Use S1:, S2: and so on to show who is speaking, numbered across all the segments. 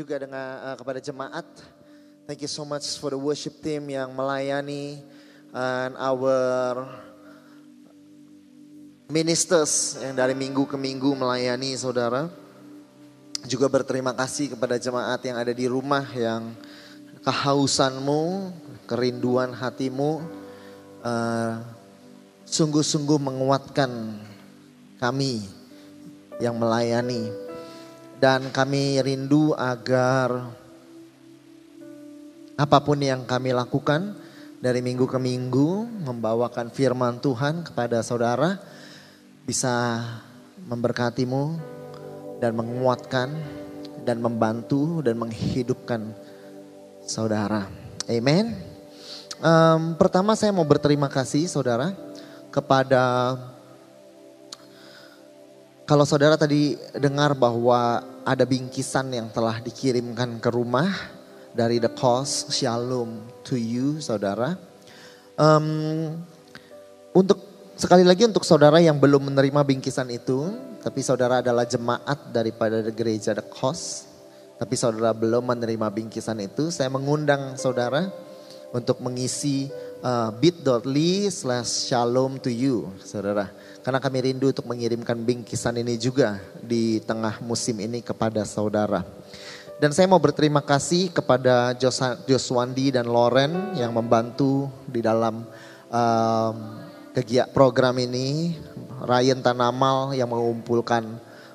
S1: Juga dengan uh, kepada jemaat. Thank you so much for the worship team yang melayani and our ministers yang dari minggu ke minggu melayani saudara. Juga berterima kasih kepada jemaat yang ada di rumah yang kehausanmu, kerinduan hatimu uh, sungguh-sungguh menguatkan kami yang melayani dan kami rindu agar apa pun yang kami lakukan dari minggu ke minggu membawakan firman Tuhan kepada saudara bisa memberkatimu dan menguatkan dan membantu dan menghidupkan saudara. Amen. Em, pertama saya mau berterima kasih saudara kepada kalau saudara tadi dengar bahwa ada bingkisan yang telah dikirimkan ke rumah dari The Cause Shalom to you saudara. Em, untuk sekali lagi untuk saudara yang belum menerima bingkisan itu, tapi saudara adalah jemaat daripada gereja The Cause, tapi saudara belum menerima bingkisan itu, saya mengundang saudara untuk mengisi uh, bit.ly slash shalom to you, saudara. Karena kami rindu untuk mengirimkan bingkisan ini juga di tengah musim ini kepada saudara. Dan saya mau berterima kasih kepada Joswandi dan Loren yang membantu di dalam um, kegiatan program ini. Ryan Tanamal yang mengumpulkan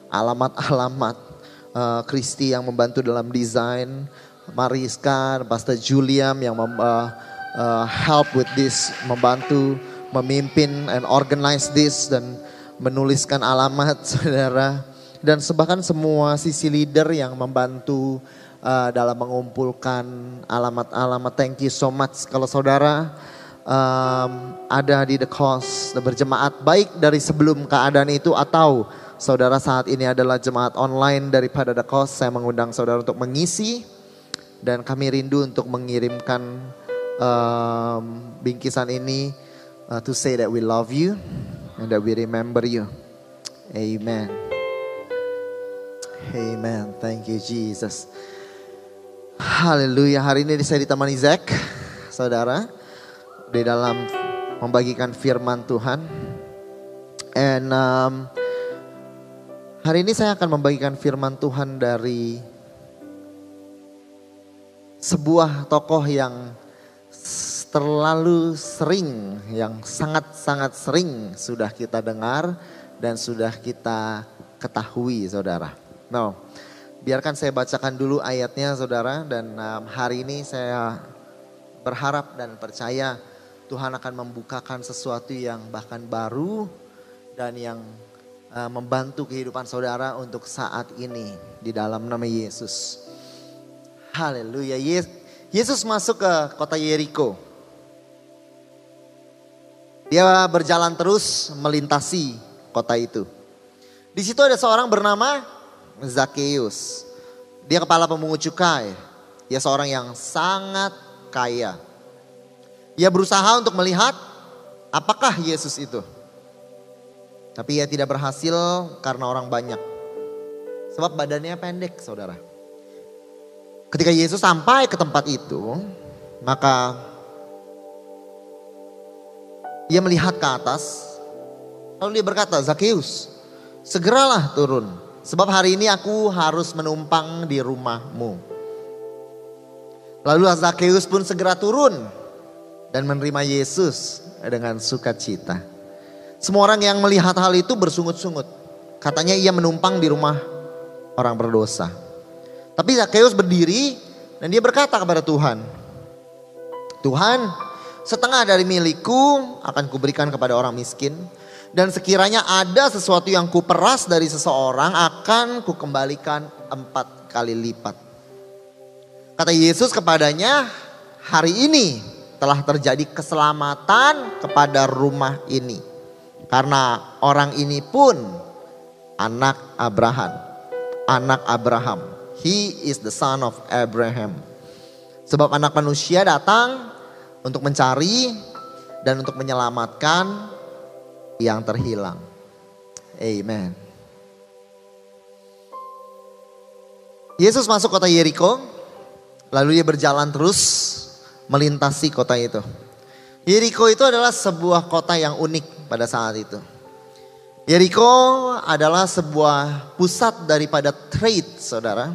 S1: alamat-alamat. Uh, Kristi yang membantu dalam desain. Mariska, Pastor Juliam yang mem, uh, uh, help with this, membantu memimpin and organize this dan menuliskan alamat saudara dan bahkan semua sisi leader yang membantu uh, dalam mengumpulkan alamat-alamat. Thank you so much kalau saudara um, ada di the cause berjemaat baik dari sebelum keadaan itu atau saudara saat ini adalah jemaat online daripada the cause. Saya mengundang saudara untuk mengisi dan kami rindu untuk mengirimkan um, bingkisan ini uh, to say that we love you and that we remember you. Amen. Amen. Thank you Jesus. Haleluya. Hari ini saya ditemani Zack, saudara, di dalam membagikan firman Tuhan. And um, hari ini saya akan membagikan firman Tuhan dari sebuah tokoh yang terlalu sering, yang sangat-sangat sering sudah kita dengar dan sudah kita ketahui saudara. No, biarkan saya bacakan dulu ayatnya saudara dan um, hari ini saya berharap dan percaya Tuhan akan membukakan sesuatu yang bahkan baru dan yang uh, membantu kehidupan saudara untuk saat ini di dalam nama Yesus. Haleluya. Yes- Yesus masuk ke kota Yeriko. Dia berjalan terus melintasi kota itu. Di situ ada seorang bernama Zakheus. Dia kepala pemungut cukai. Dia seorang yang sangat kaya. Ia berusaha untuk melihat apakah Yesus itu. Tapi ia tidak berhasil karena orang banyak. Sebab badannya pendek saudara. Ketika Yesus sampai ke tempat itu, maka ia melihat ke atas, lalu dia berkata, Zakheus, segeralah turun, sebab hari ini aku harus menumpang di rumahmu. Lalu Zakheus pun segera turun dan menerima Yesus dengan sukacita. Semua orang yang melihat hal itu bersungut-sungut. Katanya ia menumpang di rumah orang berdosa. Tapi Zakheus berdiri dan dia berkata kepada Tuhan, Tuhan, setengah dari milikku akan kuberikan kepada orang miskin. Dan sekiranya ada sesuatu yang kuperas dari seseorang akan kukembalikan empat kali lipat. Kata Yesus kepadanya, hari ini telah terjadi keselamatan kepada rumah ini. Karena orang ini pun anak Abraham. Anak Abraham. He is the son of Abraham. Sebab anak manusia datang untuk mencari dan untuk menyelamatkan yang terhilang. Amen. Yesus masuk kota Yeriko, lalu dia berjalan terus melintasi kota itu. Yeriko itu adalah sebuah kota yang unik pada saat itu. Yeriko adalah sebuah pusat daripada trade, saudara.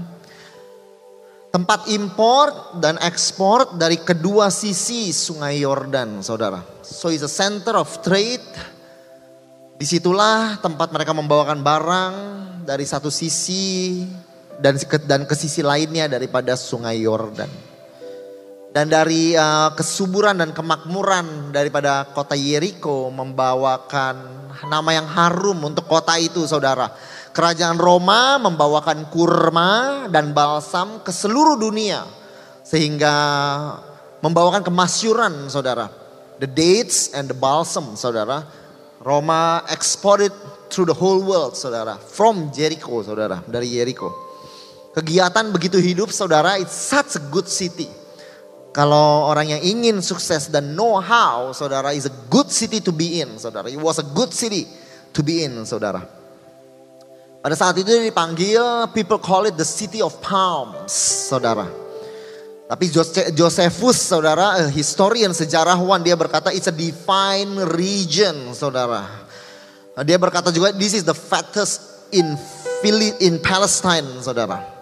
S1: Tempat impor dan ekspor dari kedua sisi sungai Yordan, saudara. So it's a center of trade. Di situlah tempat mereka membawakan barang dari satu sisi dan dan ke sisi lainnya daripada Sungai Yordan. Dan dari uh, kesuburan dan kemakmuran daripada kota Yeriko membawakan nama yang harum untuk kota itu saudara. Kerajaan Roma membawakan kurma dan balsam ke seluruh dunia. Sehingga membawakan kemasyuran saudara. The dates and the balsam saudara. Roma exported through the whole world saudara. From Jericho saudara. Dari Jericho. Kegiatan begitu hidup saudara, it's such a good city. Kalau orang yang ingin sukses dan know how, saudara, is a good city to be in, saudara. It was a good city to be in, saudara. Pada saat itu dipanggil, people call it the city of palms, saudara. Tapi Josephus, saudara, historian sejarawan, dia berkata it's a divine region, saudara. Dia berkata juga this is the fattest in in Palestine, saudara.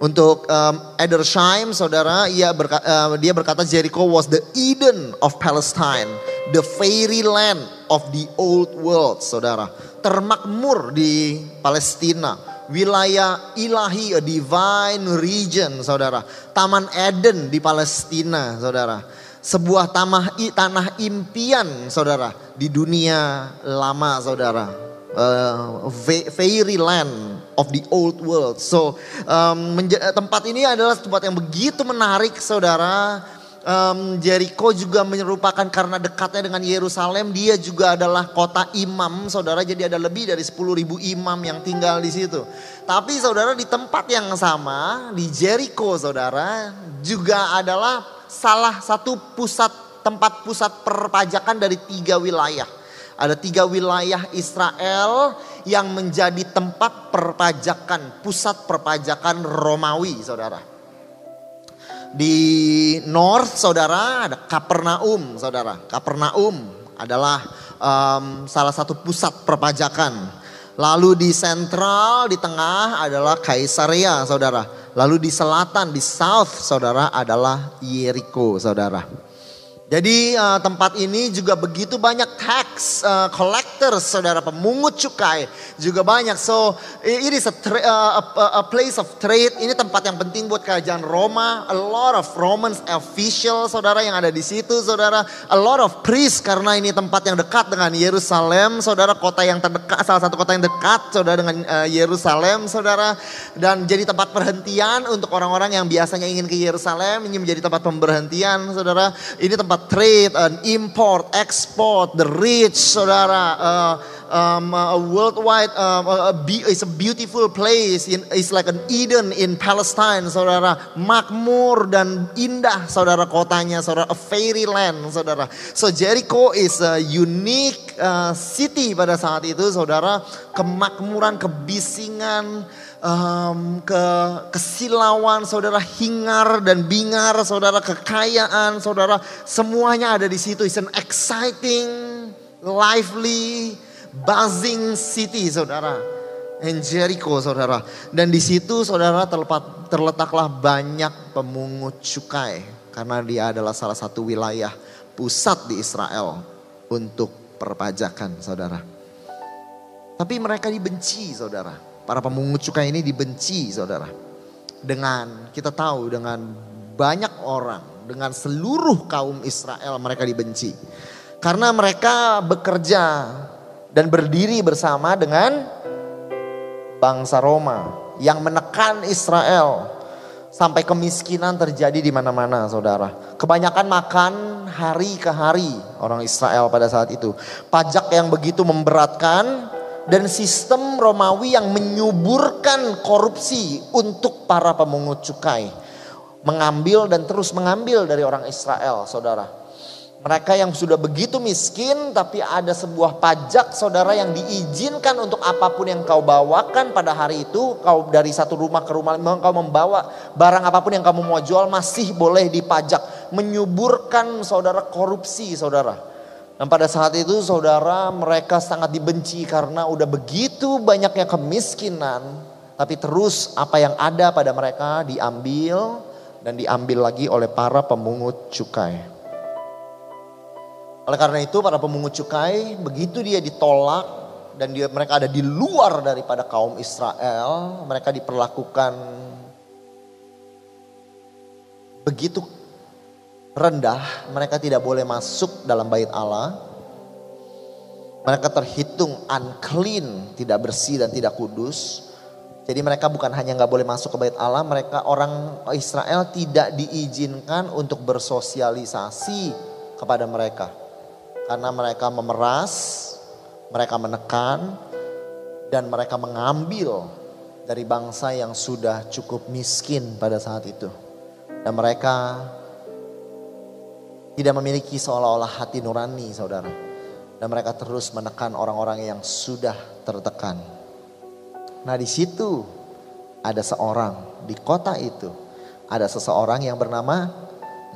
S1: Untuk um, Edersheim, saudara, ia berkata, uh, dia berkata Jericho was the Eden of Palestine, the fairy land of the old world, saudara. Termakmur di Palestina, wilayah ilahi, a divine region, saudara. Taman Eden di Palestina, saudara. Sebuah tanah impian, saudara, di dunia lama, saudara uh, fairy land of the old world. So um, tempat ini adalah tempat yang begitu menarik, saudara. Um, Jericho juga menyerupakan karena dekatnya dengan Yerusalem, dia juga adalah kota imam, saudara. Jadi ada lebih dari 10 ribu imam yang tinggal di situ. Tapi saudara di tempat yang sama, di Jericho, saudara, juga adalah salah satu pusat tempat pusat perpajakan dari tiga wilayah ada tiga wilayah Israel yang menjadi tempat perpajakan, pusat perpajakan Romawi, saudara. Di North, saudara, ada Kapernaum, saudara. Kapernaum adalah um, salah satu pusat perpajakan. Lalu di sentral, di tengah adalah Kaisarea, saudara. Lalu di selatan, di south, saudara, adalah Jericho, saudara. Jadi uh, tempat ini juga begitu banyak tax uh, collector, saudara pemungut cukai juga banyak. So it is a, uh, a, a place of trade. Ini tempat yang penting buat kerajaan Roma. A lot of Roman official, saudara yang ada di situ, saudara. A lot of priests karena ini tempat yang dekat dengan Yerusalem, saudara. Kota yang terdekat, salah satu kota yang dekat, saudara dengan uh, Yerusalem, saudara. Dan jadi tempat perhentian untuk orang-orang yang biasanya ingin ke Yerusalem. Ini menjadi tempat pemberhentian, saudara. Ini tempat trade and import, export, the rich, saudara. Uh, um, uh, worldwide um, uh, it's a beautiful place. In, it's like an Eden in Palestine, saudara. Makmur dan indah, saudara kotanya, saudara. A fairy land, saudara. So Jericho is a unique uh, city pada saat itu, saudara. Kemakmuran, kebisingan um, ke kesilauan, saudara hingar dan bingar, saudara kekayaan, saudara semuanya ada di situ. It's an exciting, lively, buzzing city, saudara. And Jericho, saudara. Dan di situ, saudara terletak, terletaklah banyak pemungut cukai, karena dia adalah salah satu wilayah pusat di Israel untuk perpajakan, saudara. Tapi mereka dibenci, saudara Para pemungut cukai ini dibenci saudara. Dengan kita tahu dengan banyak orang, dengan seluruh kaum Israel mereka dibenci. Karena mereka bekerja dan berdiri bersama dengan bangsa Roma yang menekan Israel sampai kemiskinan terjadi di mana-mana saudara. Kebanyakan makan hari ke hari orang Israel pada saat itu. Pajak yang begitu memberatkan dan sistem Romawi yang menyuburkan korupsi untuk para pemungut cukai. Mengambil dan terus mengambil dari orang Israel saudara. Mereka yang sudah begitu miskin tapi ada sebuah pajak saudara yang diizinkan untuk apa pun yang kau bawakan pada hari itu. Kau dari satu rumah ke rumah lain kau membawa barang apa pun yang kamu mau jual masih boleh dipajak. Menyuburkan saudara korupsi saudara. Dan pada saat itu saudara mereka sangat dibenci karena udah begitu banyaknya kemiskinan. Tapi terus apa yang ada pada mereka diambil dan diambil lagi oleh para pemungut cukai. Oleh karena itu para pemungut cukai begitu dia ditolak dan dia mereka ada di luar daripada kaum Israel, mereka diperlakukan begitu rendah, mereka tidak boleh masuk dalam bait Allah. Mereka terhitung unclean, tidak bersih dan tidak kudus. Jadi mereka bukan hanya nggak boleh masuk ke bait Allah, mereka orang Israel tidak diizinkan untuk bersosialisasi kepada mereka. Karena mereka memeras, mereka menekan, dan mereka mengambil dari bangsa yang sudah cukup miskin pada saat itu. Dan mereka tidak memiliki seolah-olah hati nurani saudara. Dan mereka terus menekan orang-orang yang sudah tertekan. Nah di situ ada seorang di kota itu. Ada seseorang yang bernama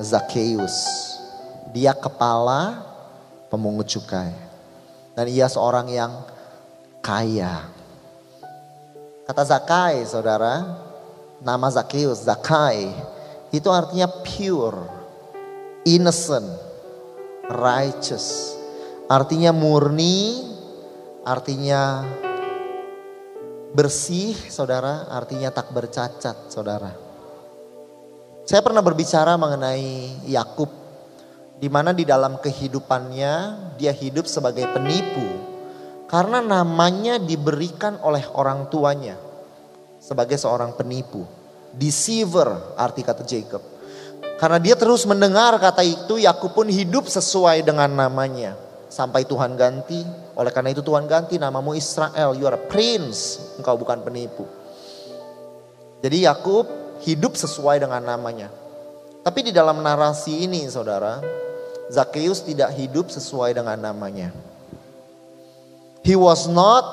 S1: Zacchaeus. Dia kepala pemungut cukai. Dan ia seorang yang kaya. Kata Zakai saudara, nama Zakius, Zakai, itu artinya pure, innocent, righteous. Artinya murni, artinya bersih saudara, artinya tak bercacat saudara. Saya pernah berbicara mengenai Yakub di mana di dalam kehidupannya dia hidup sebagai penipu karena namanya diberikan oleh orang tuanya sebagai seorang penipu. Deceiver arti kata Jacob. Karena dia terus mendengar kata itu Yakub pun hidup sesuai dengan namanya. Sampai Tuhan ganti. Oleh karena itu Tuhan ganti namamu Israel. You are a prince. Engkau bukan penipu. Jadi Yakub hidup sesuai dengan namanya. Tapi di dalam narasi ini saudara, Zakheus tidak hidup sesuai dengan namanya. He was not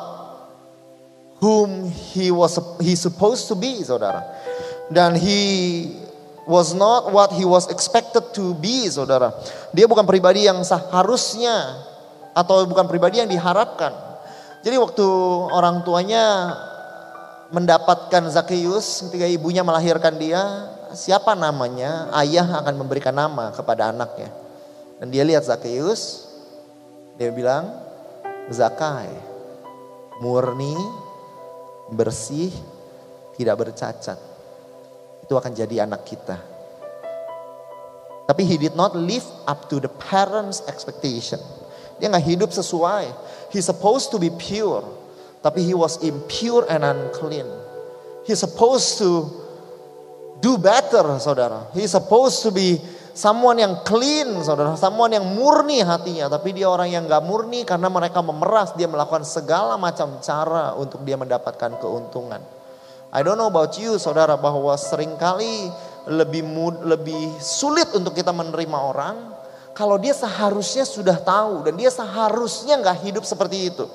S1: whom he was he supposed to be, saudara. Dan he was not what he was expected to be, saudara. Dia bukan pribadi yang seharusnya atau bukan pribadi yang diharapkan. Jadi waktu orang tuanya mendapatkan Zakheus ketika ibunya melahirkan dia, siapa namanya? Ayah akan memberikan nama kepada anaknya. Dan dia lihat Zakheus, dia bilang, Zakai, murni, bersih, tidak bercacat. Itu akan jadi anak kita. Tapi he did not live up to the parents' expectation. Dia nggak hidup sesuai. He supposed to be pure, tapi he was impure and unclean. He supposed to do better, saudara. He supposed to be Someone yang clean, saudara. Someone yang murni hatinya. Tapi dia orang yang gak murni karena mereka memeras. Dia melakukan segala macam cara untuk dia mendapatkan keuntungan. I don't know about you, saudara. Bahwa sering kali lebih mud, lebih sulit untuk kita menerima orang. Kalau dia seharusnya sudah tahu. Dan dia seharusnya gak hidup seperti itu.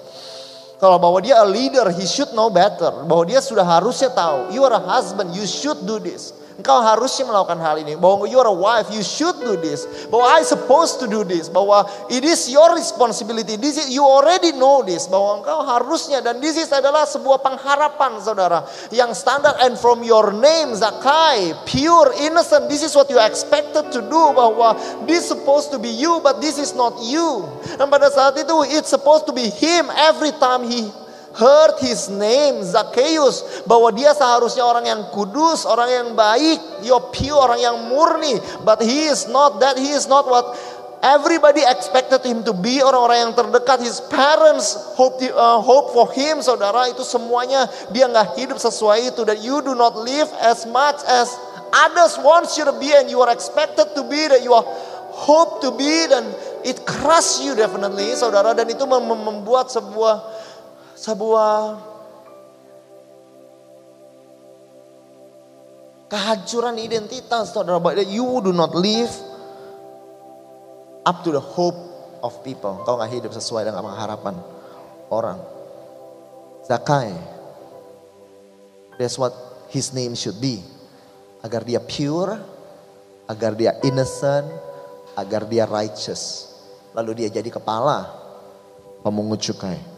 S1: Kalau bahwa dia a leader, he should know better. Bahwa dia sudah harusnya tahu. You are a husband, you should do this. Engkau harusnya melakukan hal ini. Bahwa you are a wife, you should do this. Bahwa I supposed to do this. Bahwa it is your responsibility. This is, you already know this. Bahwa engkau harusnya dan this is adalah sebuah pengharapan saudara. Yang standar and from your name Zakai, pure, innocent. This is what you expected to do. Bahwa this supposed to be you but this is not you. Dan pada saat itu it's supposed to be him every time he heard his name Zacchaeus bahwa dia seharusnya orang yang kudus, orang yang baik, you're pure, orang yang murni, but he is not that, he is not what Everybody expected him to be orang-orang yang terdekat. His parents hope uh, hope for him, saudara. Itu semuanya dia nggak hidup sesuai itu. That you do not live as much as others want you to be, and you are expected to be. That you are hope to be, dan it crush you definitely, saudara. Dan itu membuat sebuah sebuah kehancuran identitas, saudara. That you do not live up to the hope of people. Kau nggak hidup sesuai dengan harapan orang. Zakai. That's what his name should be. Agar dia pure, agar dia innocent, agar dia righteous. Lalu dia jadi kepala pemungut cukai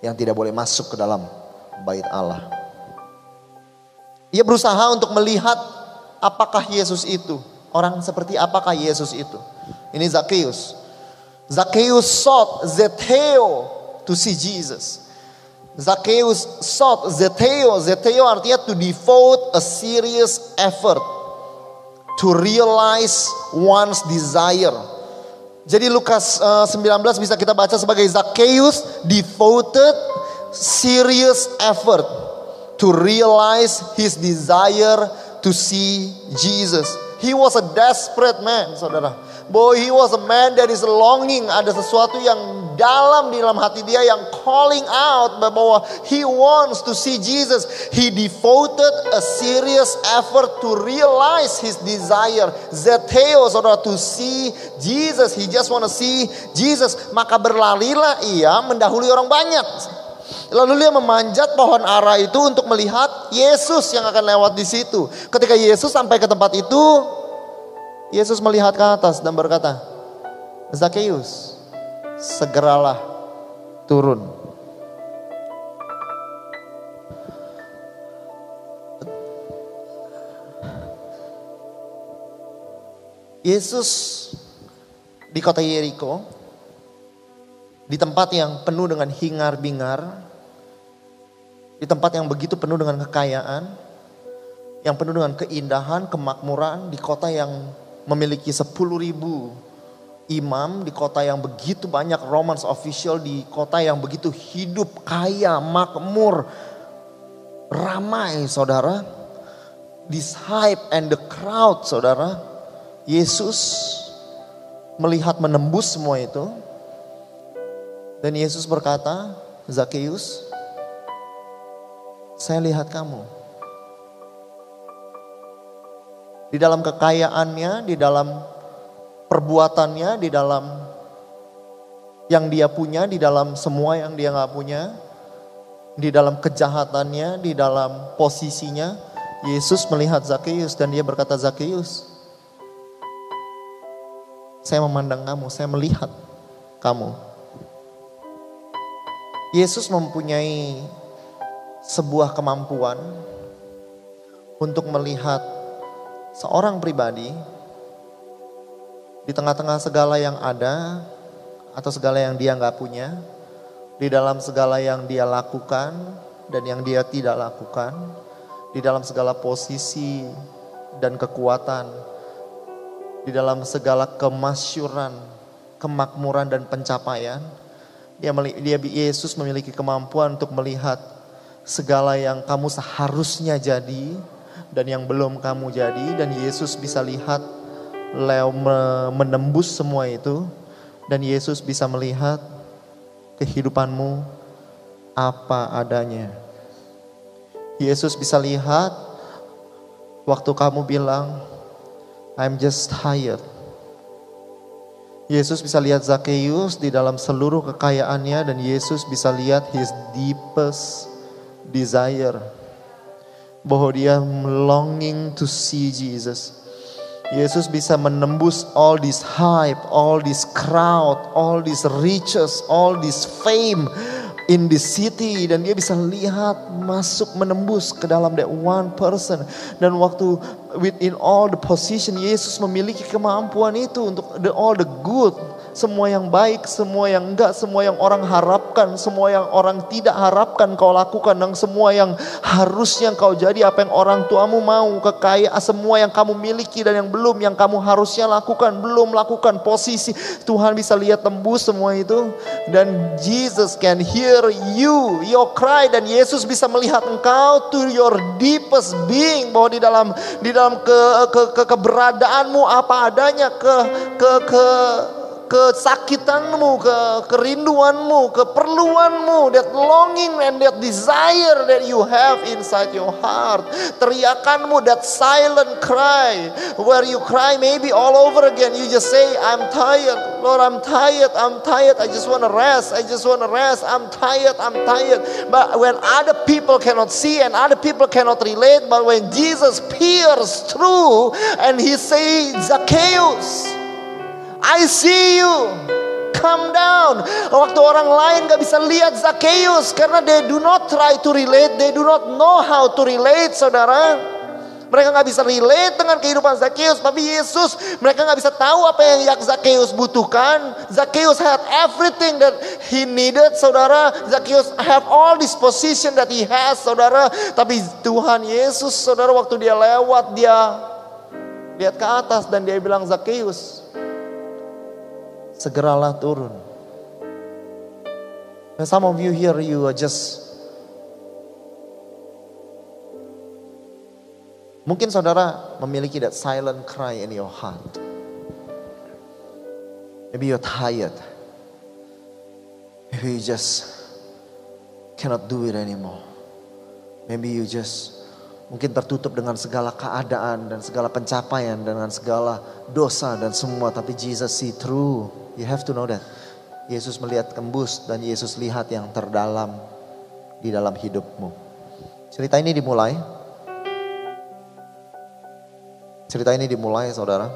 S1: yang tidak boleh masuk ke dalam bait Allah. Ia berusaha untuk melihat apakah Yesus itu, orang seperti apakah Yesus itu. Ini Zacchaeus. Zacchaeus sought Zeteo to see Jesus. Zacchaeus sought Zeteo. Zeteo artinya to devote a serious effort to realize one's desire. Jadi Lukas uh, eh, 19 bisa kita baca sebagai Zacchaeus devoted serious effort to realize his desire to see Jesus. He was a desperate man, saudara. Boy, he was a man that is longing. Ada sesuatu yang dalam di dalam hati dia yang calling out bahwa he wants to see Jesus. He devoted a serious effort to realize his desire. Zeteo, saudara, to see Jesus. He just want to see Jesus. Maka berlarilah ia mendahului orang banyak. Lalu dia memanjat pohon ara itu untuk melihat Yesus yang akan lewat di situ. Ketika Yesus sampai ke tempat itu, Yesus melihat ke atas dan berkata, Zakheus, segeralah turun. Yesus di kota Yeriko, di tempat yang penuh dengan hingar-bingar, di tempat yang begitu penuh dengan kekayaan, yang penuh dengan keindahan, kemakmuran, di kota yang memiliki 10 ribu imam di kota yang begitu banyak romance official, di kota yang begitu hidup, kaya, makmur, ramai saudara. This hype and the crowd saudara. Yesus melihat menembus semua itu. Dan Yesus berkata, Zakheus, saya lihat kamu. Di dalam kekayaannya, di dalam perbuatannya, di dalam yang dia punya, di dalam semua yang dia nggak punya, di dalam kejahatannya, di dalam posisinya, Yesus melihat Zakheus dan dia berkata, Zakheus, saya memandang kamu, saya melihat kamu. Yesus mempunyai sebuah kemampuan untuk melihat seorang pribadi di tengah-tengah segala yang ada atau segala yang dia nggak punya, di dalam segala yang dia lakukan dan yang dia tidak lakukan, di dalam segala posisi dan kekuatan, di dalam segala kemasyuran, kemakmuran dan pencapaian, dia, dia Yesus memiliki kemampuan untuk melihat segala yang kamu seharusnya jadi dan yang belum kamu jadi dan Yesus bisa lihat Leo menembus semua itu dan Yesus bisa melihat kehidupanmu apa adanya. Yesus bisa lihat waktu kamu bilang I'm just tired. Yesus bisa lihat Zakheus di dalam seluruh kekayaannya dan Yesus bisa lihat his deepest desire bahwa dia longing to see Jesus. Yesus bisa menembus all this hype, all this crowd, all this riches, all this fame in the city. Dan dia bisa lihat masuk menembus ke dalam that one person. Dan waktu within all the position Yesus memiliki kemampuan itu untuk the all the good semua yang baik, semua yang enggak, semua yang orang harapkan, semua yang orang tidak harapkan kau lakukan dan semua yang harusnya kau jadi apa yang orang tuamu mau, kekayaan semua yang kamu miliki dan yang belum yang kamu harusnya lakukan, belum lakukan posisi Tuhan bisa lihat tembus semua itu. Dan Jesus can hear you, your cry dan Yesus bisa melihat engkau to your deepest being bahwa di dalam di dalam ke, ke, ke keberadaanmu apa adanya ke ke ke kesakitanmu, ke kerinduanmu, keperluanmu, that longing and that desire that you have inside your heart. Teriakanmu, that silent cry, where you cry maybe all over again. You just say, I'm tired. Lord, I'm tired. I'm tired. I just want to rest. I just want to rest. I'm tired. I'm tired. But when other people cannot see and other people cannot relate, but when Jesus peers through and he says, Zacchaeus, I see you. Come down. Waktu orang lain gak bisa lihat Zacchaeus karena they do not try to relate, they do not know how to relate, saudara. Mereka gak bisa relate dengan kehidupan Zacchaeus, tapi Yesus mereka gak bisa tahu apa yang Zacchaeus butuhkan. Zacchaeus had everything that he needed, saudara. Zacchaeus have all this position that he has, saudara. Tapi Tuhan Yesus, saudara, waktu dia lewat, dia lihat ke atas dan dia bilang Zacchaeus, segeralah turun. And some of you here, you are just Mungkin saudara memiliki that silent cry in your heart. Maybe you're tired. Maybe you just cannot do it anymore. Maybe you just mungkin tertutup dengan segala keadaan dan segala pencapaian dengan segala dosa dan semua tapi Jesus see through You have to know that. Yesus melihat tembus dan Yesus lihat yang terdalam di dalam hidupmu. Cerita ini dimulai. Cerita ini dimulai saudara.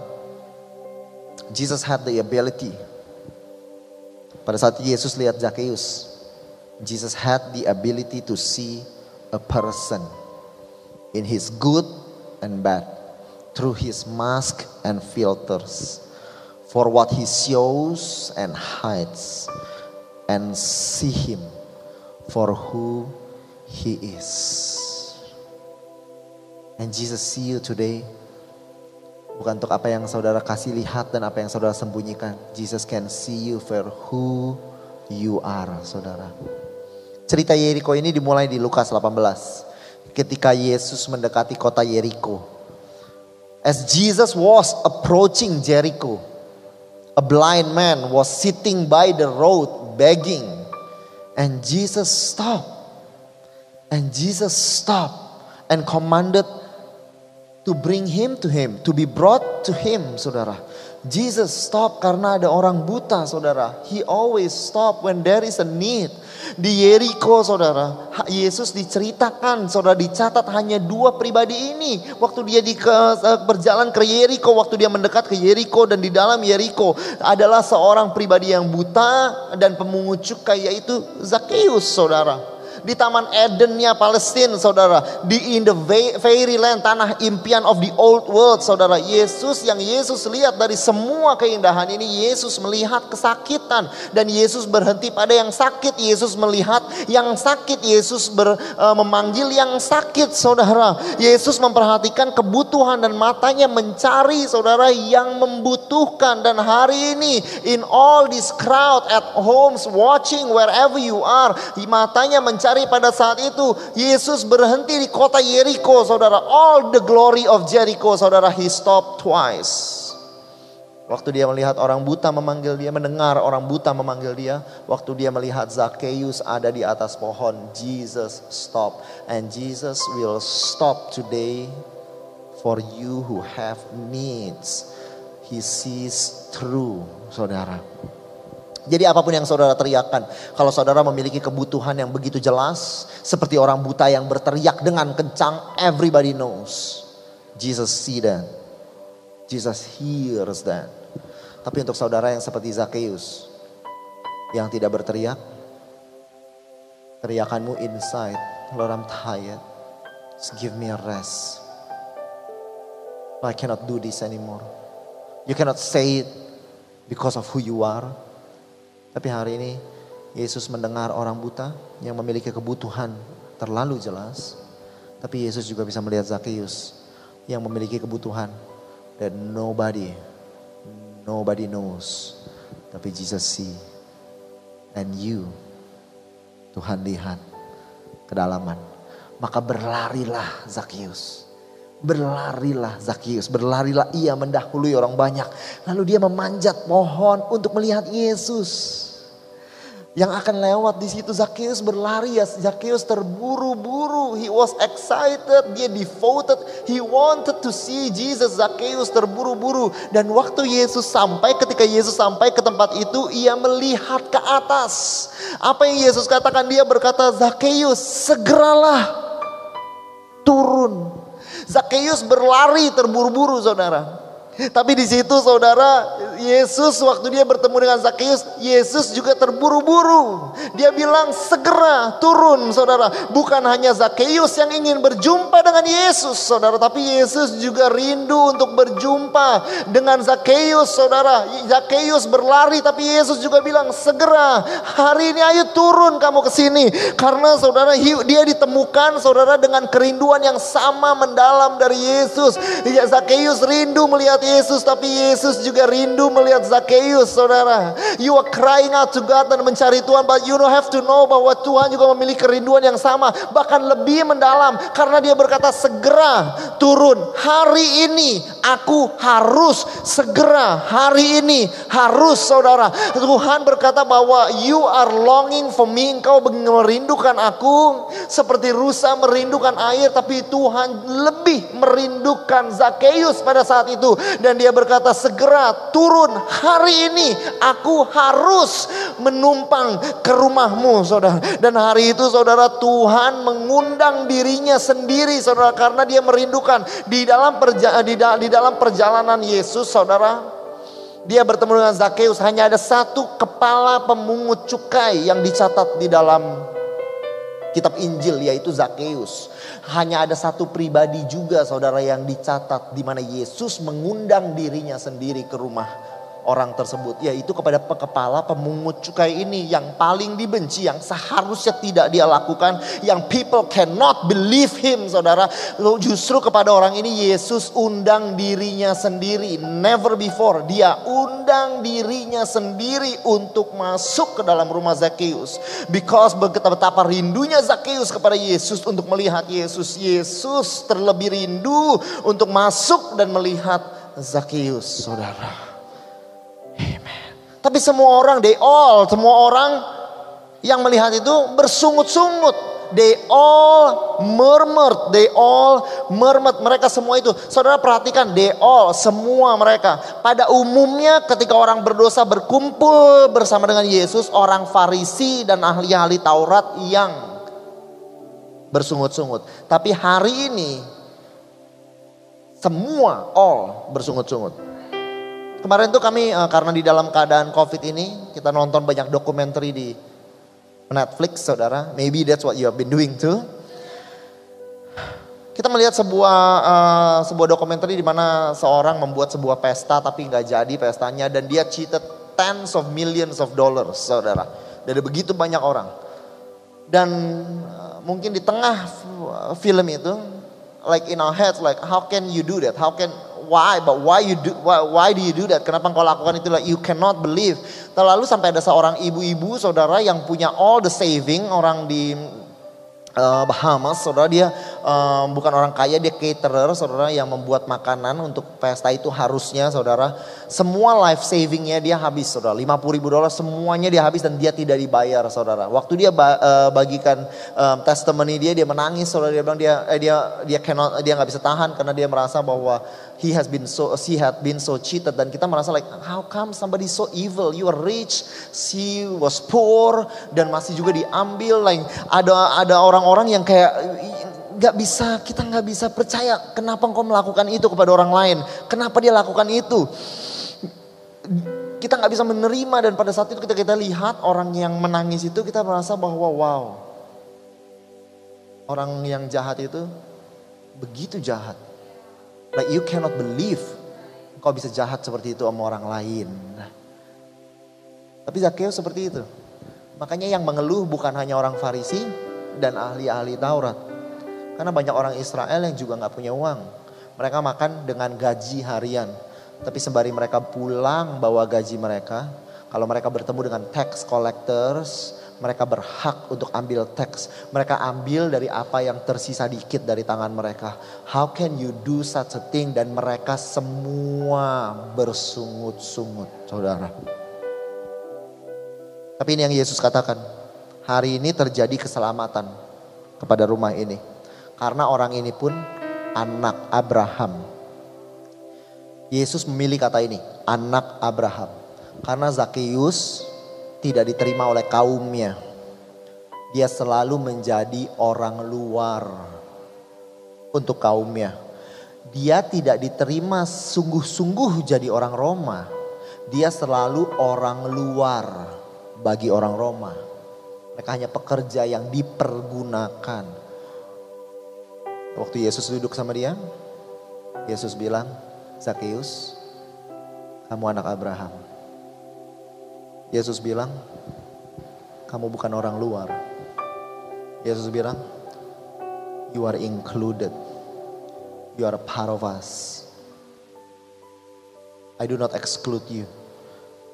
S1: Jesus had the ability. Pada saat Yesus lihat Zacchaeus. Jesus had the ability to see a person in his good and bad through his mask and filters for what he shows and hides, and see him for who he is. And Jesus see you today. Bukan untuk apa yang saudara kasih lihat dan apa yang saudara sembunyikan. Jesus can see you for who you are, saudara. Cerita Yeriko ini dimulai di Lukas 18. Ketika Yesus mendekati kota Yeriko. As Jesus was approaching Jericho, a blind man was sitting by the road begging. And Jesus stopped. And Jesus stopped and commanded to bring him to him, to be brought to him, saudara. Jesus stop karena ada orang buta, saudara. He always stop when there is a need. Di Yeriko saudara, Yesus diceritakan, saudara dicatat hanya dua pribadi ini. Waktu dia di ke, berjalan ke Yeriko, waktu dia mendekat ke Yeriko dan di dalam Yeriko adalah seorang pribadi yang buta dan pemungut cukai yaitu Zakheus saudara di Taman Edennya Palestina, saudara. Di in the fairyland, tanah impian of the old world, saudara. Yesus yang Yesus lihat dari semua keindahan ini, Yesus melihat kesakitan. Dan Yesus berhenti pada yang sakit. Yesus melihat yang sakit. Yesus ber, uh, memanggil yang sakit, saudara. Yesus memperhatikan kebutuhan dan matanya mencari, saudara, yang membutuhkan. Dan hari ini, in all this crowd at homes, watching wherever you are, matanya mencari hari pada saat itu Yesus berhenti di kota Jericho saudara. All the glory of Jericho saudara he stopped twice. Waktu dia melihat orang buta memanggil dia, mendengar orang buta memanggil dia. Waktu dia melihat Zacchaeus ada di atas pohon, Jesus stop. And Jesus will stop today for you who have needs. He sees through, saudara. Jadi apa pun yang saudara teriakkan, kalau saudara memiliki kebutuhan yang begitu jelas, seperti orang buta yang berteriak dengan kencang, everybody knows. Jesus see that. Jesus hears that. Tapi untuk saudara yang seperti Zacchaeus, yang tidak berteriak, teriakanmu inside, Lord I'm tired, just give me a rest. I cannot do this anymore. You cannot say it because of who you are. Tapi hari ini Yesus mendengar orang buta yang memiliki kebutuhan terlalu jelas. Tapi Yesus juga bisa melihat Zakheus yang memiliki kebutuhan that nobody, nobody knows. Tapi Jesus see. And you, Tuhan lihat kedalaman. Maka berlarilah Zakheus. Berlarilah Zakheus, berlarilah ia mendahului orang banyak. Lalu dia memanjat pohon untuk melihat Yesus. Yang akan lewat di situ Zakheus berlari. Ya Zakheus terburu-buru. He was excited. Dia devoted. He wanted to see Jesus. Zakheus terburu-buru. Dan waktu Yesus sampai ketika Yesus sampai ke tempat itu ia melihat ke atas. Apa yang Yesus katakan? Dia berkata Zakheus segeralah turun Zakheus berlari terburu-buru saudara. Tapi di situ saudara, Yesus waktu dia bertemu dengan Zakheus, Yesus juga terburu-buru. Dia bilang segera turun saudara. Bukan hanya Zakheus yang ingin berjumpa dengan Yesus saudara. Tapi Yesus juga rindu untuk berjumpa dengan Zakheus saudara. Zakheus berlari tapi Yesus juga bilang segera hari ini ayo turun kamu ke sini. Karena saudara dia ditemukan saudara dengan kerinduan yang sama mendalam dari Yesus. Zakheus rindu melihat Yesus tapi Yesus juga rindu melihat Zakheus saudara. You are crying out to God dan mencari Tuhan but you don't have to know bahwa Tuhan juga memiliki kerinduan yang sama bahkan lebih mendalam karena dia berkata segera turun. Hari ini aku harus segera. Hari ini harus saudara. Tuhan berkata bahwa you are longing for me. Engkau merindukan aku. Seperti rusa merindukan air tapi Tuhan lebih merindukan Zakheus pada saat itu. Dan dia berkata segera turun hari ini aku harus menumpang ke rumahmu saudara. Dan hari itu saudara Tuhan mengundang dirinya sendiri saudara karena dia merindukan di dalam perja di, di dalam perjalanan Yesus saudara dia bertemu dengan Zakheus hanya ada satu kepala pemungut cukai yang dicatat di dalam kitab Injil yaitu Zakheus. Hanya ada satu pribadi juga saudara yang dicatat di mana Yesus mengundang dirinya sendiri ke rumah orang tersebut yaitu kepada kepala pemungut cukai ini yang paling dibenci yang seharusnya tidak dia lakukan yang people cannot believe him saudara. Justru kepada orang ini Yesus undang dirinya sendiri never before. Dia undang dirinya sendiri untuk masuk ke dalam rumah Zakheus because betapa rindunya Zakheus kepada Yesus untuk melihat Yesus. Yesus terlebih rindu untuk masuk dan melihat Zakheus saudara tapi semua orang, they all, semua orang yang melihat itu bersungut-sungut. They all murmured, they all murmured. Mereka semua itu, saudara perhatikan, they all, semua mereka. Pada umumnya ketika orang berdosa berkumpul bersama dengan Yesus, orang Farisi dan ahli-ahli Taurat yang bersungut-sungut. Tapi hari ini, semua all bersungut-sungut. Kemarin tuh kami uh, karena di dalam keadaan COVID ini kita nonton banyak dokumenter di Netflix, saudara. Maybe that's what you have been doing too. Kita melihat sebuah uh, sebuah dokumenter di mana seorang membuat sebuah pesta tapi nggak jadi pestanya dan dia cheated tens of millions of dollars, saudara. Dari begitu banyak orang. Dan uh, mungkin di tengah film itu, like in our heads, like how can you do that? How can why but why you do why, why do you do that? Kenapa engkau lakukan itu? You cannot believe. Terlalu sampai ada seorang ibu-ibu saudara yang punya all the saving orang di uh, Bahamas saudara dia um, bukan orang kaya dia caterer saudara yang membuat makanan untuk pesta itu harusnya saudara. Semua life savingnya dia habis saudara. 50 ribu dolar semuanya dia habis dan dia tidak dibayar saudara. Waktu dia uh, bagikan um, testimoni dia dia menangis saudara. Dia bilang dia eh, dia dia cannot dia nggak bisa tahan karena dia merasa bahwa he has been so he had been so cheated dan kita merasa like how come somebody so evil? You are rich she was poor dan masih juga diambil like ada ada orang-orang yang kayak nggak bisa kita nggak bisa percaya kenapa engkau melakukan itu kepada orang lain? Kenapa dia lakukan itu? Kita nggak bisa menerima dan pada saat itu kita kita lihat orang yang menangis itu kita merasa bahwa wow orang yang jahat itu begitu jahat like you cannot believe engkau bisa jahat seperti itu sama orang lain Tapi Zakheus seperti itu. Makanya yang mengeluh bukan hanya orang Farisi dan ahli-ahli Taurat. Karena banyak orang Israel yang juga nggak punya uang. Mereka makan dengan gaji harian. Tapi sembari mereka pulang bawa gaji mereka, kalau mereka bertemu dengan tax collectors, mereka berhak untuk ambil tax. Mereka ambil dari apa yang tersisa dikit dari tangan mereka. How can you do such a thing? Dan mereka semua bersungut-sungut, saudara. Tapi ini yang Yesus katakan. Hari ini terjadi keselamatan kepada rumah ini. Karena orang ini pun anak Abraham. Yesus memilih kata ini, anak Abraham. Karena Zakheus tidak diterima oleh kaumnya. Dia selalu menjadi orang luar untuk kaumnya. Dia tidak diterima sungguh-sungguh jadi orang Roma. Dia selalu orang luar bagi orang Roma. Mereka hanya pekerja yang dipergunakan. Waktu Yesus duduk sama dia, Yesus bilang, Zakheus, kamu anak Abraham. Yesus bilang, kamu bukan orang luar. Yesus bilang, you are included. You are a part of us. I do not exclude you.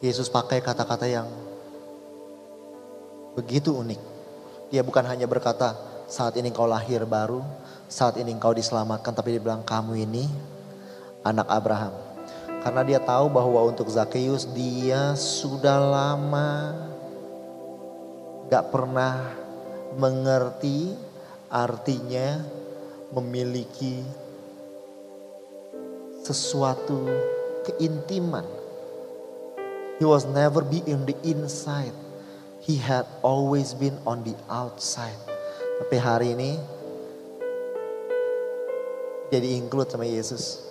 S1: Yesus pakai kata-kata yang begitu unik. Dia bukan hanya berkata, saat ini kau lahir baru, saat ini kau diselamatkan, tapi dia bilang kamu ini anak Abraham. Karena dia tahu bahwa untuk Zakheus dia sudah lama gak pernah mengerti artinya memiliki sesuatu keintiman. He was never be in the inside. He had always been on the outside. Tapi hari ini dia di-include sama Yesus.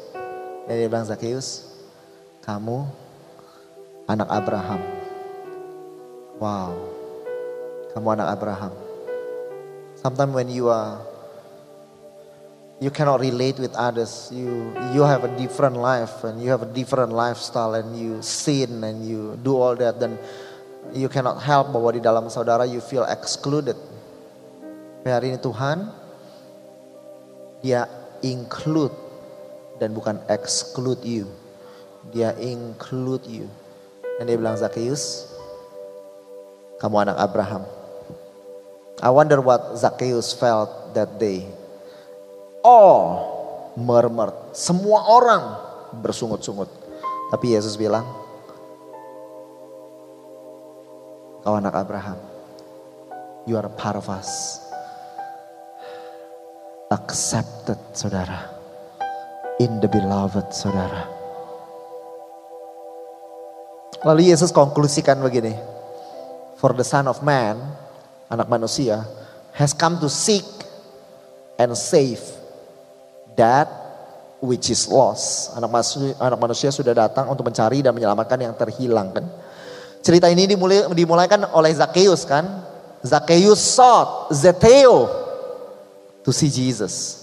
S1: Dan dia bilang Zakheus, kamu anak Abraham. Wow. Kamu anak Abraham. Sometimes when you are you cannot relate with others. You you have a different life and you have a different lifestyle and you sin and you do all that then you cannot help bahwa di dalam saudara you feel excluded. Tapi hari ini Tuhan dia include dan bukan exclude you. Dia include you. Dan dia bilang Zakheus, kamu anak Abraham. I wonder what Zakheus felt that day. All murmured. Semua orang bersungut-sungut. Tapi Yesus bilang, kau anak Abraham. You are a part of us. Accepted, saudara. In the beloved, saudara. Lalu Yesus konklusikan begini. For the son of man, anak manusia, has come to seek and save that which is lost. Anak manusia, anak manusia sudah datang untuk mencari dan menyelamatkan yang terhilang kan. Cerita ini dimulai, dimulaikan oleh Zakheus kan. Zakheus sought Zeteo to see Jesus.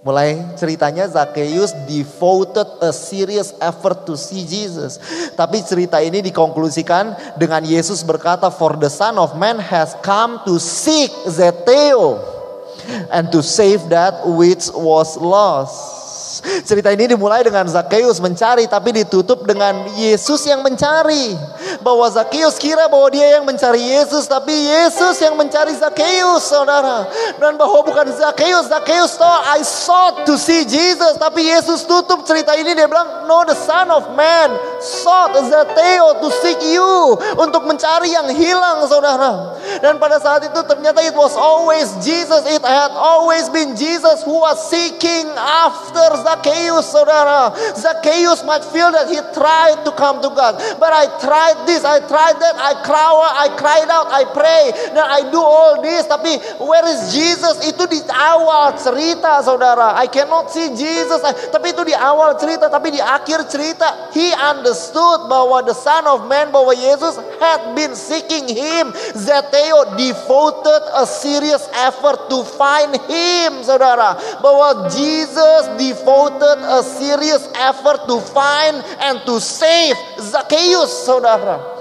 S1: Mulai ceritanya Zakheus devoted a serious effort to see Jesus. Tapi cerita ini dikonklusikan dengan Yesus berkata, For the Son of Man has come to seek Zeteo and to save that which was lost. Cerita ini dimulai dengan Zakheus mencari tapi ditutup dengan Yesus yang mencari. Bahwa Zakheus kira bahwa dia yang mencari Yesus tapi Yesus yang mencari Zakheus saudara. Dan bahwa bukan Zakheus, Zakheus thought I sought to see Jesus. Tapi Yesus tutup cerita ini dia bilang no the son of man sought Zeteo to seek you. Untuk mencari yang hilang saudara. Dan pada saat itu ternyata it was always Jesus. It had always been Jesus who was seeking after Zacchaeus, saudara. Zacchaeus might feel that he tried to come to God. But I tried this, I tried that, I cry, I cried out, I pray. Dan I do all this. Tapi where is Jesus? Itu di awal cerita, saudara. I cannot see Jesus. Tapi itu di awal cerita. Tapi di akhir cerita, he understood bahwa the Son of Man, bahwa Yesus had been seeking him. Zeteo devoted a serious effort to find him, saudara. Bahwa Jesus devoted devoted a serious effort to find and to save Zacchaeus, saudara.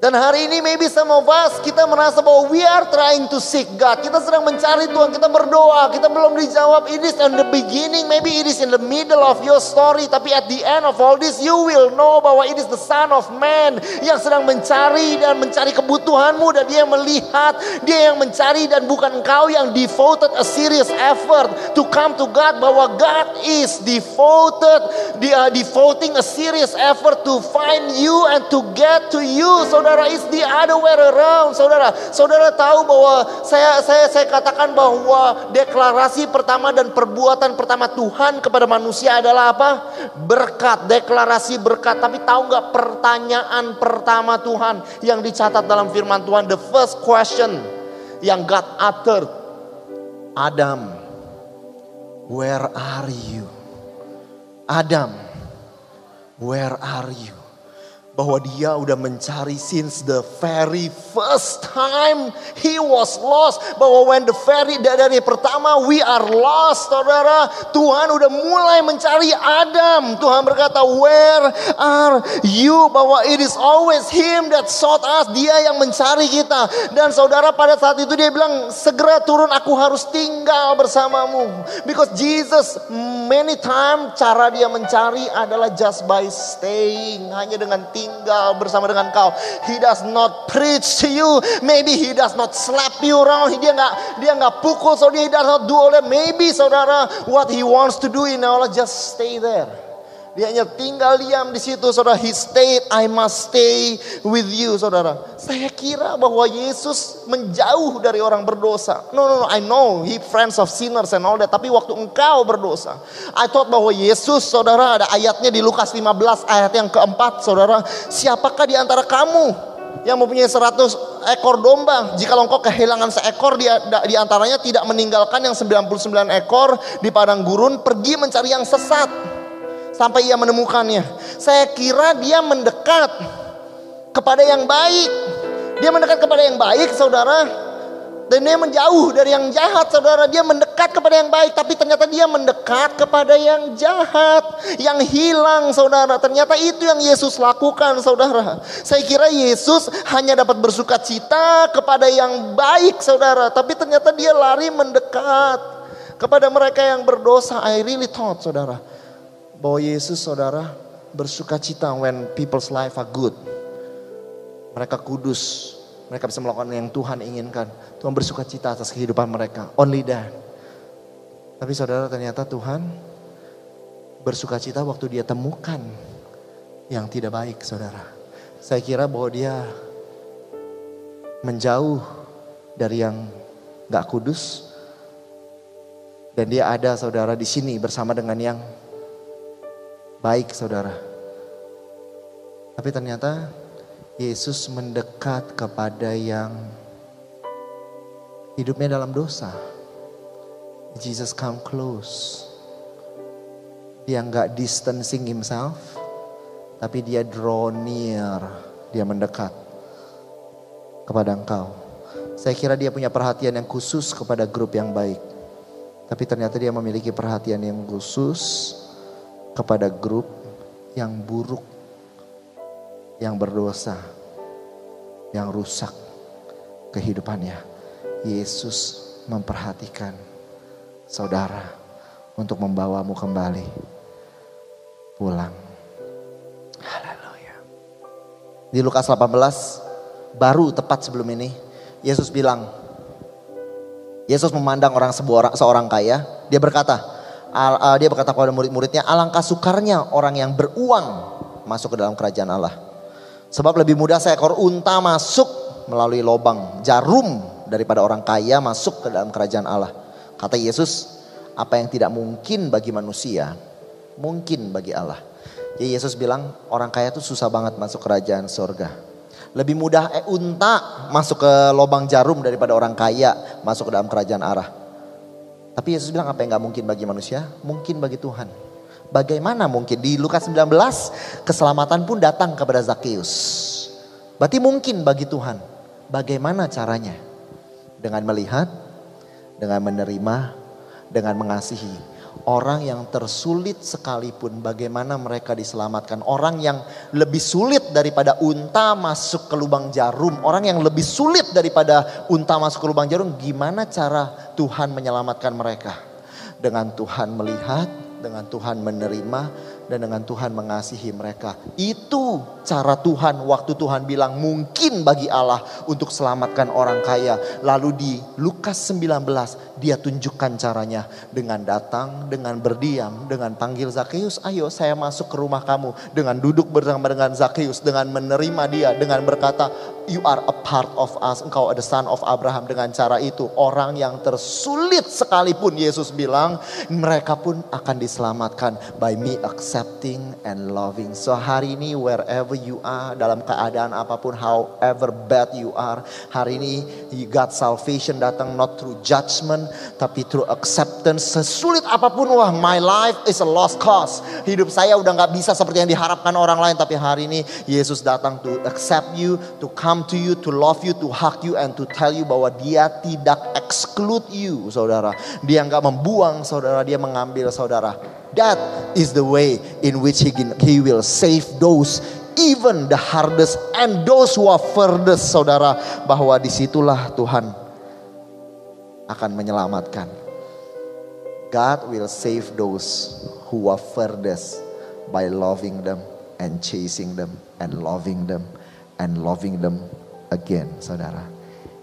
S1: Dan hari ini maybe some of us kita merasa bahwa we are trying to seek God. Kita sedang mencari Tuhan, kita berdoa, kita belum dijawab. It is in the beginning, maybe it is in the middle of your story. Tapi at the end of all this you will know bahwa it is the son of man yang sedang mencari dan mencari kebutuhanmu. Dan dia melihat, dia yang mencari dan bukan engkau yang devoted a serious effort to come to God. Bahwa God is devoted, dia devoting a serious effort to find you and to get to you. Saudara saudara, is the other way around, saudara. Saudara tahu bahwa saya saya saya katakan bahwa deklarasi pertama dan perbuatan pertama Tuhan kepada manusia adalah apa? Berkat, deklarasi berkat. Tapi tahu nggak pertanyaan pertama Tuhan yang dicatat dalam firman Tuhan? The first question yang God uttered, Adam, where are you? Adam, where are you? Bahwa dia udah mencari since the very first time he was lost. Bahwa when the very dari pertama we are lost saudara. Tuhan udah mulai mencari Adam. Tuhan berkata where are you? Bahwa it is always him that sought us. Dia yang mencari kita. Dan saudara pada saat itu dia bilang segera turun aku harus tinggal bersamamu. Because Jesus many time cara dia mencari adalah just by staying. Hanya dengan tinggal tinggal bersama dengan kau. He does not preach to you. Maybe he does not slap you around. Dia nggak dia nggak pukul. So he does not do all that. Maybe saudara, what he wants to do in life just stay there. Dia hanya tinggal diam di situ, saudara. He stayed, I must stay with you, saudara. Saya kira bahwa Yesus menjauh dari orang berdosa. No, no, no, I know he friends of sinners and all that. Tapi waktu engkau berdosa, I thought bahwa Yesus, saudara, ada ayatnya di Lukas 15 ayat yang keempat, saudara. Siapakah di antara kamu yang mempunyai 100 ekor domba. Jika engkau kehilangan seekor di, di antaranya tidak meninggalkan yang 99 ekor di padang gurun pergi mencari yang sesat sampai ia menemukannya. Saya kira dia mendekat kepada yang baik. Dia mendekat kepada yang baik, saudara. Dan dia menjauh dari yang jahat, saudara. Dia mendekat kepada yang baik, tapi ternyata dia mendekat kepada yang jahat, yang hilang, saudara. Ternyata itu yang Yesus lakukan, saudara. Saya kira Yesus hanya dapat bersuka cita kepada yang baik, saudara. Tapi ternyata dia lari mendekat kepada mereka yang berdosa. I really thought, saudara bahwa Yesus saudara bersuka cita when people's life are good. Mereka kudus, mereka bisa melakukan yang Tuhan inginkan. Tuhan bersuka cita atas kehidupan mereka. Only that. Tapi saudara ternyata Tuhan bersuka cita waktu dia temukan yang tidak baik saudara. Saya kira bahwa dia menjauh dari yang gak kudus. Dan dia ada saudara di sini bersama dengan yang baik saudara. Tapi ternyata Yesus mendekat kepada yang hidupnya dalam dosa. Jesus come close. Dia nggak distancing himself, tapi dia draw near, dia mendekat kepada engkau. Saya kira dia punya perhatian yang khusus kepada grup yang baik. Tapi ternyata dia memiliki perhatian yang khusus kepada grup yang buruk, yang berdosa, yang rusak kehidupannya. Yesus memperhatikan saudara untuk membawamu kembali pulang. Haleluya. Di Lukas 18 baru tepat sebelum ini Yesus bilang Yesus memandang orang sebuah seorang kaya, dia berkata, uh, dia berkata kepada murid-muridnya, alangkah sukarnya orang yang beruang masuk ke dalam kerajaan Allah. Sebab lebih mudah seekor unta masuk melalui lobang jarum daripada orang kaya masuk ke dalam kerajaan Allah. Kata Yesus, apa yang tidak mungkin bagi manusia, mungkin bagi Allah. Jadi Yesus bilang orang kaya itu susah banget masuk kerajaan surga. Lebih mudah eh, unta masuk ke lobang jarum daripada orang kaya masuk ke dalam kerajaan Allah. Tapi Yesus bilang apa yang gak mungkin bagi manusia? Mungkin bagi Tuhan. Bagaimana mungkin? Di Lukas 19 keselamatan pun datang kepada Zakheus. Berarti mungkin bagi Tuhan. Bagaimana caranya? Dengan melihat, dengan menerima, dengan mengasihi. Orang yang tersulit sekalipun bagaimana mereka diselamatkan. Orang yang lebih sulit daripada unta masuk ke lubang jarum. Orang yang lebih sulit daripada unta masuk ke lubang jarum. Gimana cara Tuhan menyelamatkan mereka? Dengan Tuhan melihat, dengan Tuhan menerima, dan dengan Tuhan mengasihi mereka. Itu cara Tuhan waktu Tuhan bilang mungkin bagi Allah untuk selamatkan orang kaya. Lalu di Lukas 19 dia tunjukkan caranya dengan datang, dengan berdiam, dengan panggil Zakheus, ayo saya masuk ke rumah kamu. Dengan duduk bersama dengan Zakheus, dengan menerima dia, dengan berkata, you are a part of us, engkau ada son of Abraham. Dengan cara itu orang yang tersulit sekalipun Yesus bilang, mereka pun akan diselamatkan by me accepting and loving. So hari ini wherever you are, dalam keadaan apa pun, however bad you are, hari ini you got salvation datang not through judgment, tapi through acceptance. Sesulit apa pun, wah my life is a lost cause. Hidup saya udah nggak bisa seperti yang diharapkan orang lain, tapi hari ini Yesus datang to accept you, to come to you, to love you, to hug you, and to tell you bahwa dia tidak exclude you, saudara. Dia nggak membuang saudara, dia mengambil saudara. That is the way in which he, he will save those even the hardest and those who are furthest saudara bahwa di situlah Tuhan akan menyelamatkan. God will save those who are furthest by loving them and chasing them and loving them and loving them again, saudara.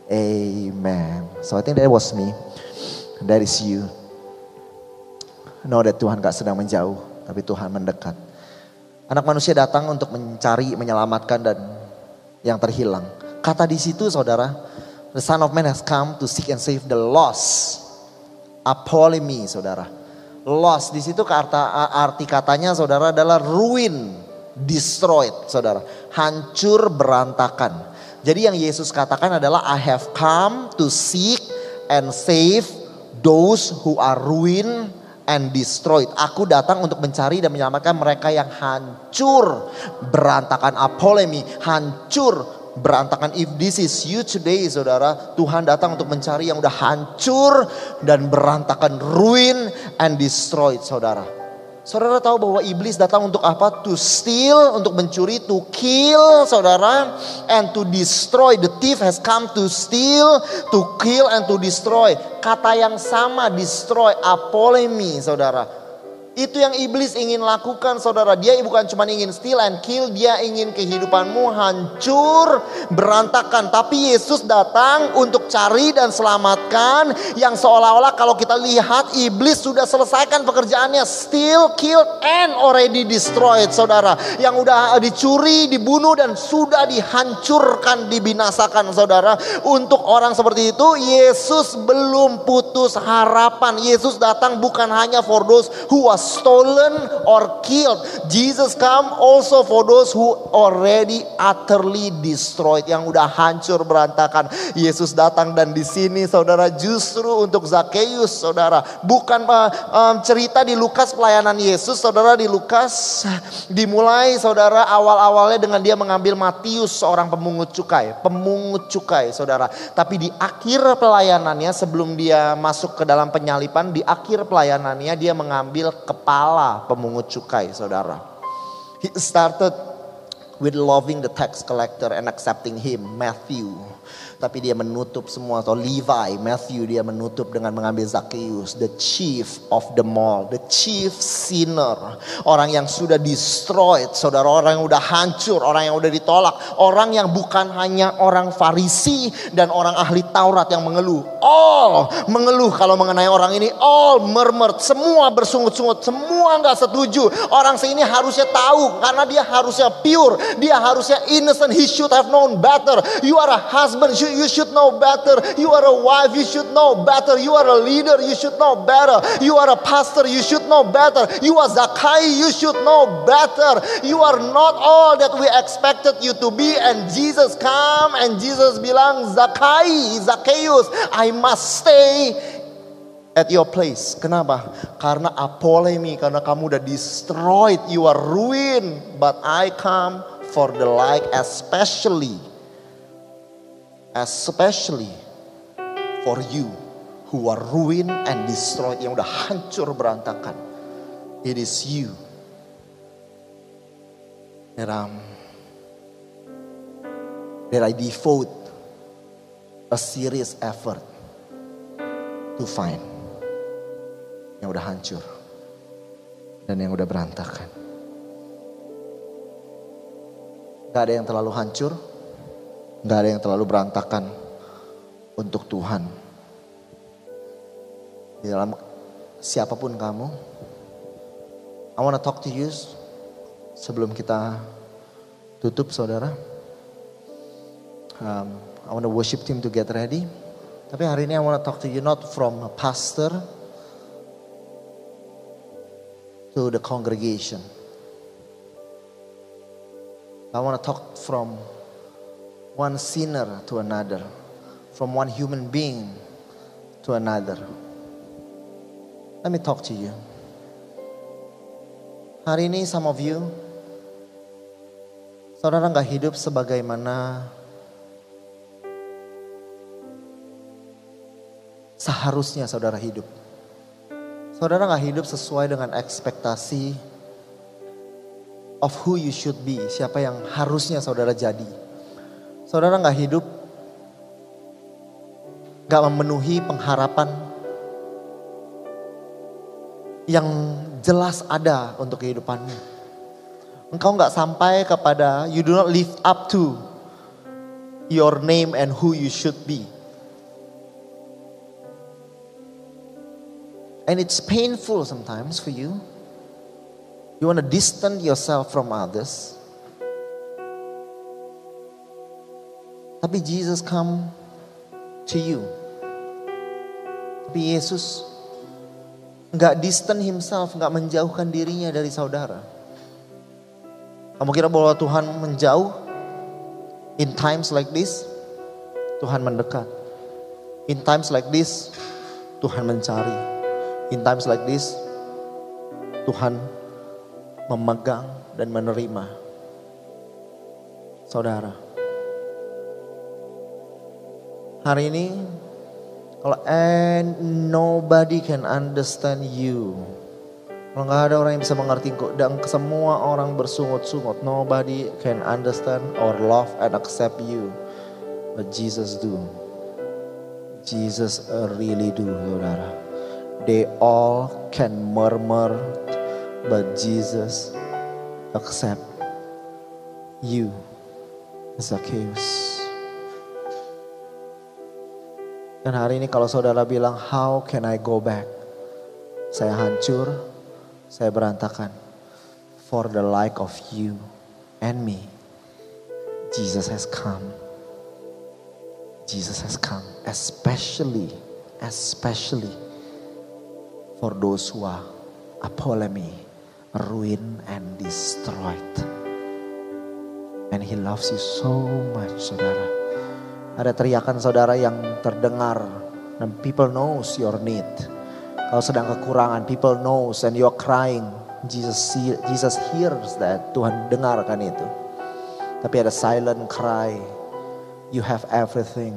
S1: Amen. So I think that was me. That is you. Know that Tuhan gak sedang menjauh, tapi Tuhan mendekat. Anak manusia datang untuk mencari, menyelamatkan dan yang terhilang. Kata di situ saudara, the son of man has come to seek and save the lost. Apolemi saudara. Lost di situ kata arti katanya saudara adalah ruin, destroyed saudara. Hancur berantakan. Jadi yang Yesus katakan adalah I have come to seek and save those who are ruined and destroyed. Aku datang untuk mencari dan menyelamatkan mereka yang hancur, berantakan apolemi, hancur, berantakan. If this is you today, saudara, Tuhan datang untuk mencari yang udah hancur dan berantakan, ruin and destroyed, saudara. Saudara tahu bahwa iblis datang untuk apa? To steal, untuk mencuri, to kill, saudara, and to destroy. The thief has come to steal, to kill, and to destroy. Kata yang sama, destroy, apolemi, saudara. Itu yang iblis ingin lakukan saudara. Dia bukan cuma ingin steal and kill. Dia ingin kehidupanmu hancur, berantakan. Tapi Yesus datang untuk cari dan selamatkan. Yang seolah-olah kalau kita lihat iblis sudah selesaikan pekerjaannya. Steal, kill, and already destroyed saudara. Yang udah dicuri, dibunuh dan sudah dihancurkan, dibinasakan saudara. Untuk orang seperti itu Yesus belum putus harapan. Yesus datang bukan hanya for those who was stolen or killed. Jesus come also for those who already utterly destroyed. Yang udah hancur berantakan. Yesus datang dan di sini saudara justru untuk Zakheus saudara. Bukan um, cerita di Lukas pelayanan Yesus saudara di Lukas dimulai saudara awal-awalnya dengan dia mengambil Matius seorang pemungut cukai. Pemungut cukai saudara. Tapi di akhir pelayanannya sebelum dia masuk ke dalam penyalipan di akhir pelayanannya dia mengambil ke kepala pemungut cukai, saudara. He started with loving the tax collector and accepting him, Matthew. Tapi dia menutup semua atau Levi, Matthew dia menutup dengan mengambil Zacchaeus, the chief of the mall, the chief sinner. Orang yang sudah destroyed, saudara orang yang udah hancur, orang yang udah ditolak. Orang yang bukan hanya orang Farisi dan orang ahli Taurat yang mengeluh. All mengeluh kalau mengenai orang ini, all murmur, semua bersungut-sungut, semua nggak setuju. Orang sini harusnya tahu karena dia harusnya pure, dia harusnya innocent, he should have known better. You are a husband, you should know better. You are a wife, you should know better. You are a leader, you should know better. You are a pastor, you should know better. You are Zakai, you should know better. You are not all that we expected you to be. And Jesus come and Jesus bilang, Zakai, Zacchaeus, I must stay at your place. Kenapa? Karena apolemi, karena kamu udah destroyed, you are ruined. But I come for the like especially especially for you who are ruined and destroyed, yang udah hancur berantakan. It is you that, um, that I devote a serious effort to find yang udah hancur dan yang udah berantakan. Gak ada yang terlalu hancur, gak ada yang terlalu berantakan untuk Tuhan. Di dalam siapa pun kamu, I wanna talk to you sebelum kita tutup saudara. Um, I wanna worship team to get ready. Tapi hari ini I wanna talk to you not from a pastor to the congregation. I want to talk from one sinner to another, from one human being to another. Let me talk to you. Hari ini some of you, saudara nggak hidup sebagaimana seharusnya saudara hidup. Saudara nggak hidup sesuai dengan ekspektasi of who you should be, siapa yang harusnya saudara jadi. Saudara nggak hidup, nggak memenuhi pengharapan yang jelas ada untuk kehidupanmu. Engkau nggak sampai kepada, you do not live up to your name and who you should be. And it's painful sometimes for you. You want to distance yourself from others. Tapi Jesus come to you. Tapi Yesus nggak distant himself, nggak menjauhkan dirinya dari saudara. Kamu kira bahwa Tuhan menjauh? In times like this, Tuhan mendekat. In times like this, Tuhan mencari. In times like this, Tuhan memegang dan menerima saudara. Hari ini, kalau and nobody can understand you. Kalau nggak ada orang yang bisa mengerti kok dan semua orang bersungut-sungut. Nobody can understand or love and accept you. But Jesus do. Jesus really do, saudara. They all can murmur, but Jesus accept you, Zacchaeus. Dan hari ini kalau saudara bilang, how can I go back? Saya hancur, saya berantakan. For the like of you and me, Jesus has come. Jesus has come, especially, especially for those who are apolemy, ruined and destroyed. And he loves you so much, saudara. Ada teriakan saudara yang terdengar dan people knows your need. Kalau sedang kekurangan, people knows and you're crying. Jesus see, Jesus hears that. Tuhan dengarkan itu. Tapi ada silent cry. You have everything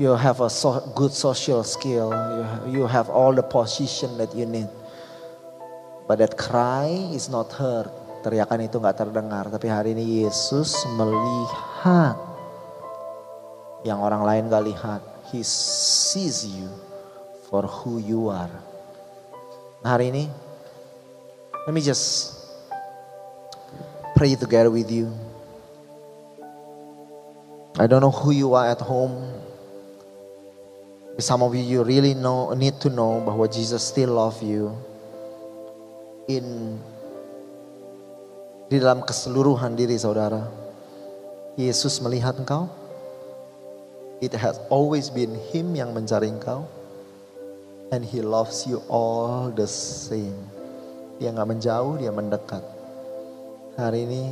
S1: you have a so good social skill, you, you have all the position that you need. But that cry is not heard. Teriakan itu nggak terdengar. Tapi hari ini Yesus melihat yang orang lain gak lihat. He sees you for who you are. Nah hari ini, let me just pray together with you. I don't know who you are at home. Some of you, you really know, need to know bahwa Jesus still love you. In di dalam keseluruhan diri saudara. Yesus melihat engkau. It has always been Him yang mencari engkau. And He loves you all the same. Dia nggak menjauh, dia mendekat. Hari ini,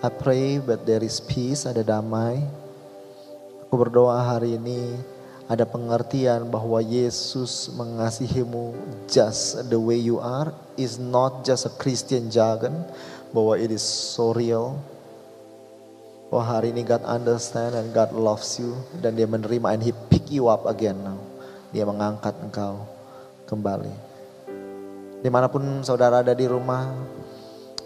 S1: I pray that there is peace, ada damai. Aku berdoa hari ini ada pengertian bahwa Yesus mengasihimu just the way you are is not just a Christian jargon bahwa it is so real Oh hari ini God understand and God loves you dan dia menerima and he pick you up again now. Dia mengangkat engkau kembali. Di mana pun saudara ada di rumah,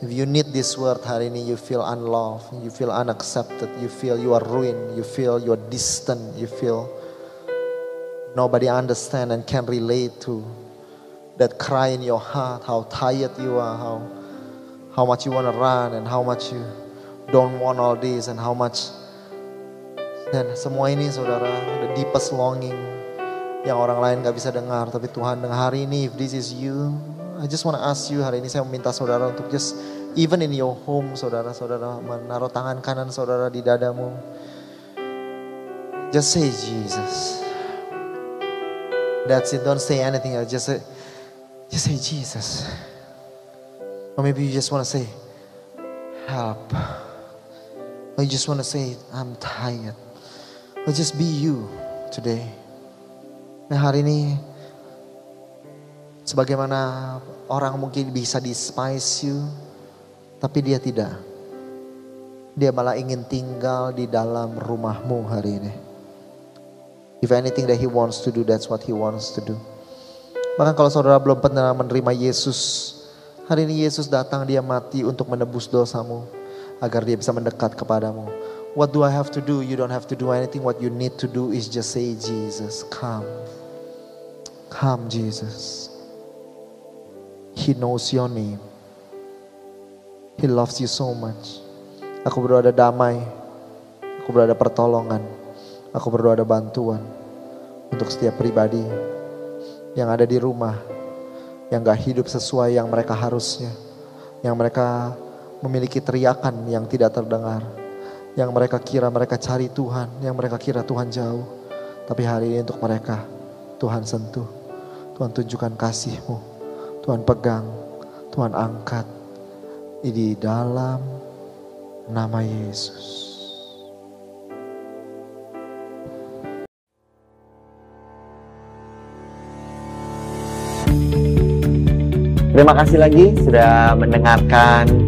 S1: if you need this word hari ini, you feel unloved, you feel unaccepted, you feel you are ruined, you feel you are distant, you feel nobody understand and can relate to that cry in your heart, how tired you are, how how much you want to run and how much you don't want all this and how much. Dan semua ini saudara the deepest longing yang orang lain gak bisa dengar. Tapi Tuhan dengar hari ini if this is you I just want to ask you hari ini saya meminta saudara untuk just even in your home saudara-saudara menaruh tangan kanan saudara di dadamu. Just say Jesus. That's it. Don't say anything else. Just say just say Jesus. Or maybe you just want to say help I just want to say, I'm tired. Or just be you today. Nah hari ini, sebagaimana orang mungkin bisa despise you, tapi dia tidak. Dia malah ingin tinggal di dalam rumahmu hari ini. If anything that he wants to do, that's what he wants to do. Bahkan kalau saudara belum pernah menerima Yesus, hari ini Yesus datang dia mati untuk menebus dosamu agar dia bisa mendekat kepadamu. What do I have to do? You don't have to do anything. What you need to do is just say, Jesus, come. Come, Jesus. He knows your name. He loves you so much. Aku berdoa ada damai. Aku berdoa ada pertolongan. Aku berdoa ada bantuan. Untuk setiap pribadi yang ada di rumah. Yang gak hidup sesuai yang mereka harusnya. Yang mereka memiliki teriakan yang tidak terdengar. Yang mereka kira mereka cari Tuhan, yang mereka kira Tuhan jauh. Tapi hari ini untuk mereka, Tuhan sentuh. Tuhan tunjukkan kasih-Mu. Tuhan pegang, Tuhan angkat. Di dalam nama Yesus.
S2: Terima kasih lagi sudah mendengarkan